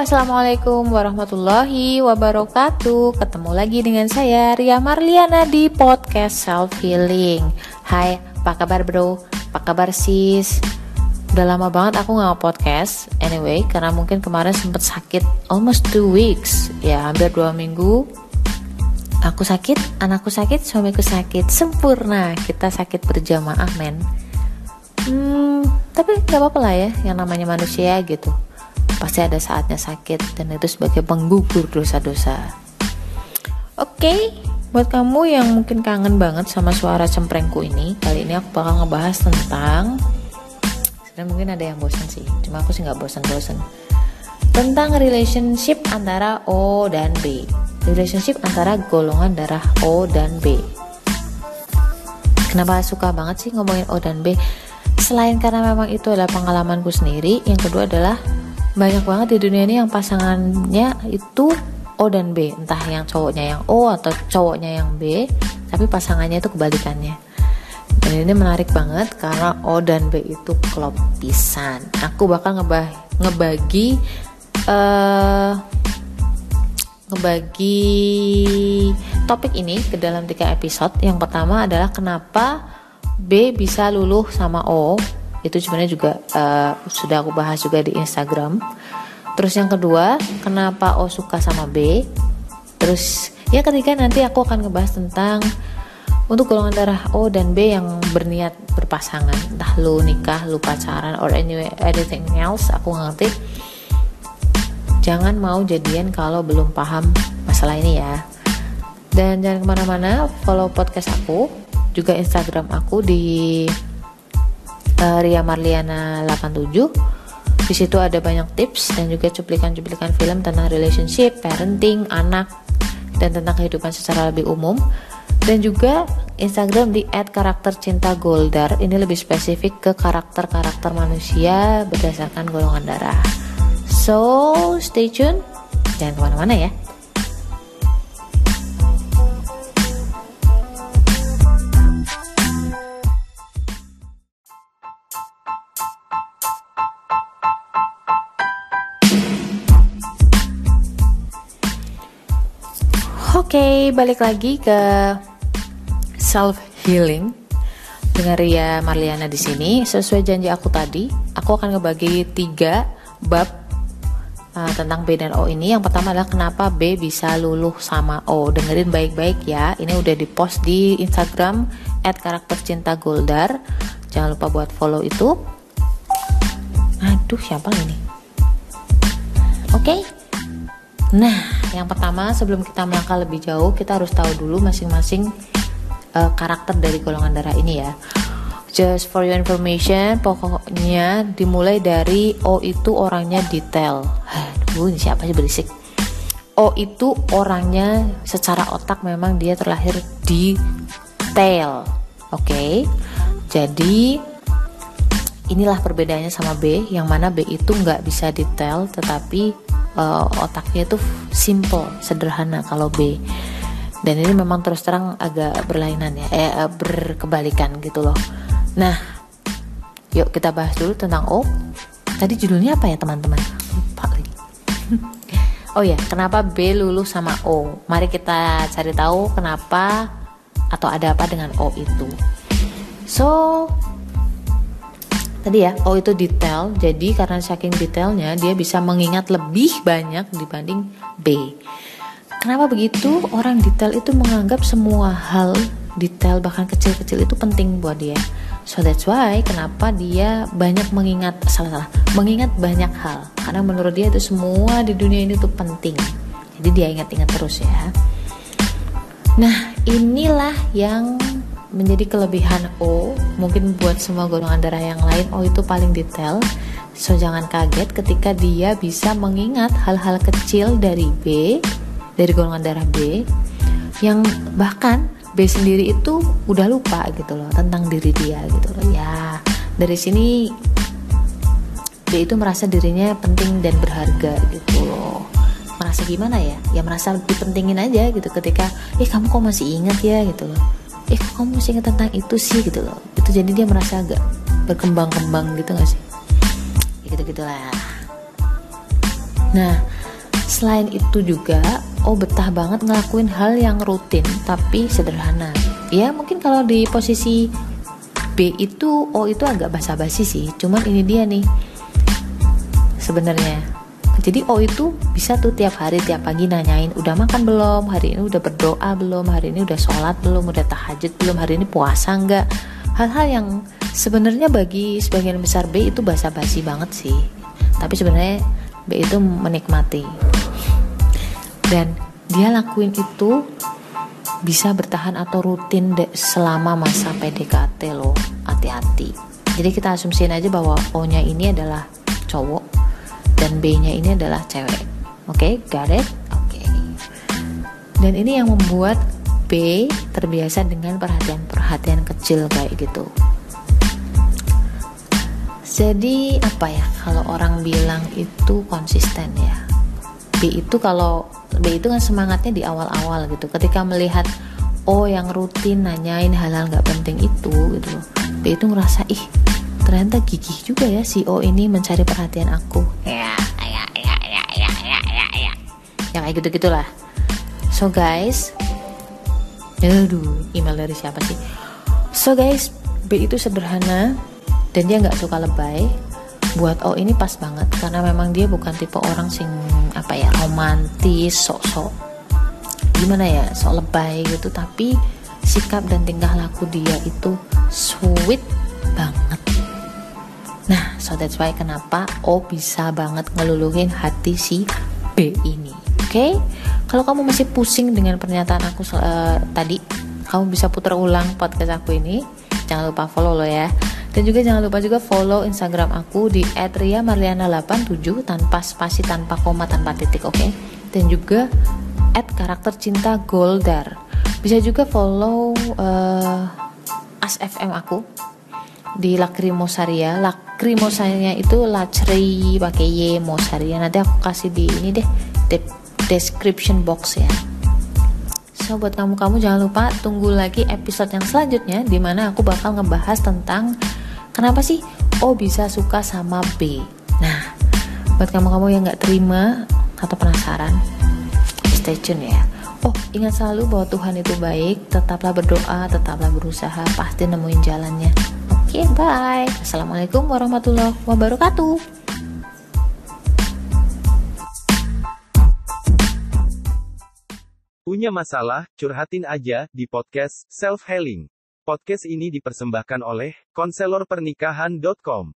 assalamualaikum warahmatullahi wabarakatuh. Ketemu lagi dengan saya Ria Marliana di podcast Self Healing. Hai, apa kabar bro? Apa kabar sis? Udah lama banget aku nggak podcast. Anyway, karena mungkin kemarin sempet sakit almost two weeks, ya hampir dua minggu. Aku sakit, anakku sakit, suamiku sakit, sempurna. Kita sakit berjamaah men. Hmm, tapi nggak apa-apa lah ya, yang namanya manusia gitu pasti ada saatnya sakit dan itu sebagai penggugur dosa-dosa. Oke, okay, buat kamu yang mungkin kangen banget sama suara cemprengku ini, kali ini aku bakal ngebahas tentang mungkin ada yang bosan sih, cuma aku sih nggak bosan-bosan tentang relationship antara O dan B. Relationship antara golongan darah O dan B. Kenapa suka banget sih ngomongin O dan B? Selain karena memang itu adalah pengalamanku sendiri, yang kedua adalah banyak banget di dunia ini yang pasangannya itu O dan B. Entah yang cowoknya yang O atau cowoknya yang B tapi pasangannya itu kebalikannya. Dan ini menarik banget karena O dan B itu klop pisan. Aku bakal ngebah ngebagi uh, ngebagi topik ini ke dalam tiga episode. Yang pertama adalah kenapa B bisa luluh sama O itu sebenarnya juga uh, sudah aku bahas juga di Instagram. Terus yang kedua kenapa O suka sama B? Terus yang ketiga nanti aku akan ngebahas tentang untuk golongan darah O dan B yang berniat berpasangan. Entah lu nikah lu pacaran or anyway anything else aku ngerti. Jangan mau jadian kalau belum paham masalah ini ya. Dan jangan ke mana-mana follow podcast aku juga Instagram aku di uh, Ria Marliana 87 di situ ada banyak tips dan juga cuplikan-cuplikan film tentang relationship, parenting, anak, dan tentang kehidupan secara lebih umum. Dan juga Instagram di @karaktercintagoldar ini lebih spesifik ke karakter-karakter manusia berdasarkan golongan darah. So, stay tune, jangan ke mana-mana ya. Okay, balik lagi ke self healing dengan Ria Marliana di sini. Sesuai janji aku tadi, aku akan ngebagi tiga bab uh, tentang B dan O ini. Yang pertama adalah kenapa B bisa luluh sama O. Dengerin baik-baik ya. Ini udah dipost di Instagram @karaktercintagoldar. Jangan lupa buat follow itu. Aduh, siapa ini? Oke. Okay. Nah, yang pertama, sebelum kita melangkah lebih jauh, kita harus tahu dulu masing-masing uh, karakter dari golongan darah ini ya. Just for your information, pokoknya dimulai dari O itu orangnya detail. Aduh, ini siapa sih berisik? O itu orangnya secara otak memang dia terlahir detail. Oke. Okay? Jadi inilah perbedaannya sama B, yang mana B itu nggak bisa detail, tetapi uh, otaknya itu simple, sederhana kalau B. Dan ini memang terus terang agak berlainan ya, eh berkebalikan gitu loh. Nah, yuk kita bahas dulu tentang O. Tadi judulnya apa ya teman-teman? Oh ya, kenapa B lulus sama O? Mari kita cari tahu kenapa atau ada apa dengan O itu. So, tadi ya oh itu detail. Jadi karena saking detailnya dia bisa mengingat lebih banyak dibanding B. Kenapa begitu? Orang detail itu menganggap semua hal detail bahkan kecil-kecil itu penting buat dia. So that's why kenapa dia banyak mengingat salah-salah mengingat banyak hal. Karena menurut dia itu semua di dunia ini tuh penting. Jadi dia ingat-ingat terus ya. Nah inilah yang menjadi kelebihan O mungkin buat semua golongan darah yang lain O itu paling detail. So jangan kaget ketika dia bisa mengingat hal-hal kecil dari B dari golongan darah B yang bahkan B sendiri itu udah lupa gitu loh tentang diri dia gitu loh. Ya dari sini B itu merasa dirinya penting dan berharga gitu loh. Merasa gimana ya? Ya merasa dipentingin aja gitu ketika eh kamu kok masih ingat ya? gitu loh eh kamu masih ingat tentang itu sih gitu loh itu jadi dia merasa agak berkembang-kembang gitu gak sih ya gitu gitulah Nah, selain itu juga O betah banget ngelakuin hal yang rutin tapi sederhana. Ya mungkin kalau di posisi B itu O itu agak basa-basi sih. Cuman ini dia nih. Sebenarnya jadi O itu bisa tuh tiap hari tiap pagi nanyain udah makan belum? Hari ini udah berdoa belum? Hari ini udah sholat belum? Udah tahajud belum? Hari ini puasa enggak? Hal-hal yang sebenarnya bagi sebagian besar B itu basa-basi banget sih. Tapi sebenarnya B itu menikmati. Dan dia lakuin itu bisa bertahan atau rutin selama masa PDKT loh. Hati-hati. Jadi kita asumsiin aja bahwa O nya ini adalah cowok dan B nya ini adalah cewek. Oke okay, got it? Oke. Okay. dan ini yang membuat B terbiasa dengan perhatian-perhatian kecil kayak gitu. Jadi apa ya? Kalau orang bilang itu konsisten ya. B itu kalau B itu kan semangatnya di awal-awal gitu. Ketika melihat O yang rutin nanyain hal-hal nggak penting itu gitu B itu ngerasa ih ternyata gigih juga ya si O ini mencari perhatian aku. Ya ya ya ya ya ya ya ya yang kayak gitu gitulah so guys. Aduh email dari siapa sih? So guys B itu sederhana dan dia nggak suka lebay. Buat oh ini pas banget karena memang dia bukan tipe orang sing apa ya romantis sok-sok gimana ya sok lebay gitu. Tapi sikap dan tingkah laku dia itu sweet banget nah so that's why kenapa O bisa banget ngeluluhin hati si B ini oke okay? kalau kamu masih pusing dengan pernyataan aku uh, tadi kamu bisa putar ulang podcast aku ini jangan lupa follow lo ya dan juga jangan lupa juga follow Instagram aku di @riamarliana87 tanpa spasi, tanpa koma, tanpa titik, oke? Okay? Dan juga Goldar. Bisa juga follow uh, As FM aku di Lakrimosaria. Lakrimosarianya itu Lacri pakai Y Mosaria. Nanti aku kasih di ini deh, de description box ya. So buat kamu-kamu jangan lupa tunggu lagi episode yang selanjutnya di mana aku bakal ngebahas tentang Kenapa sih O bisa suka sama B? Nah, buat kamu-kamu yang nggak terima atau penasaran, stay tune ya. Oh, ingat selalu bahwa Tuhan itu baik. Tetaplah berdoa, tetaplah berusaha, pasti nemuin jalannya. Oke, okay, bye. Assalamualaikum warahmatullahi wabarakatuh. Punya masalah, curhatin aja di podcast Self Healing. Podcast ini dipersembahkan oleh konselorpernikahan.com.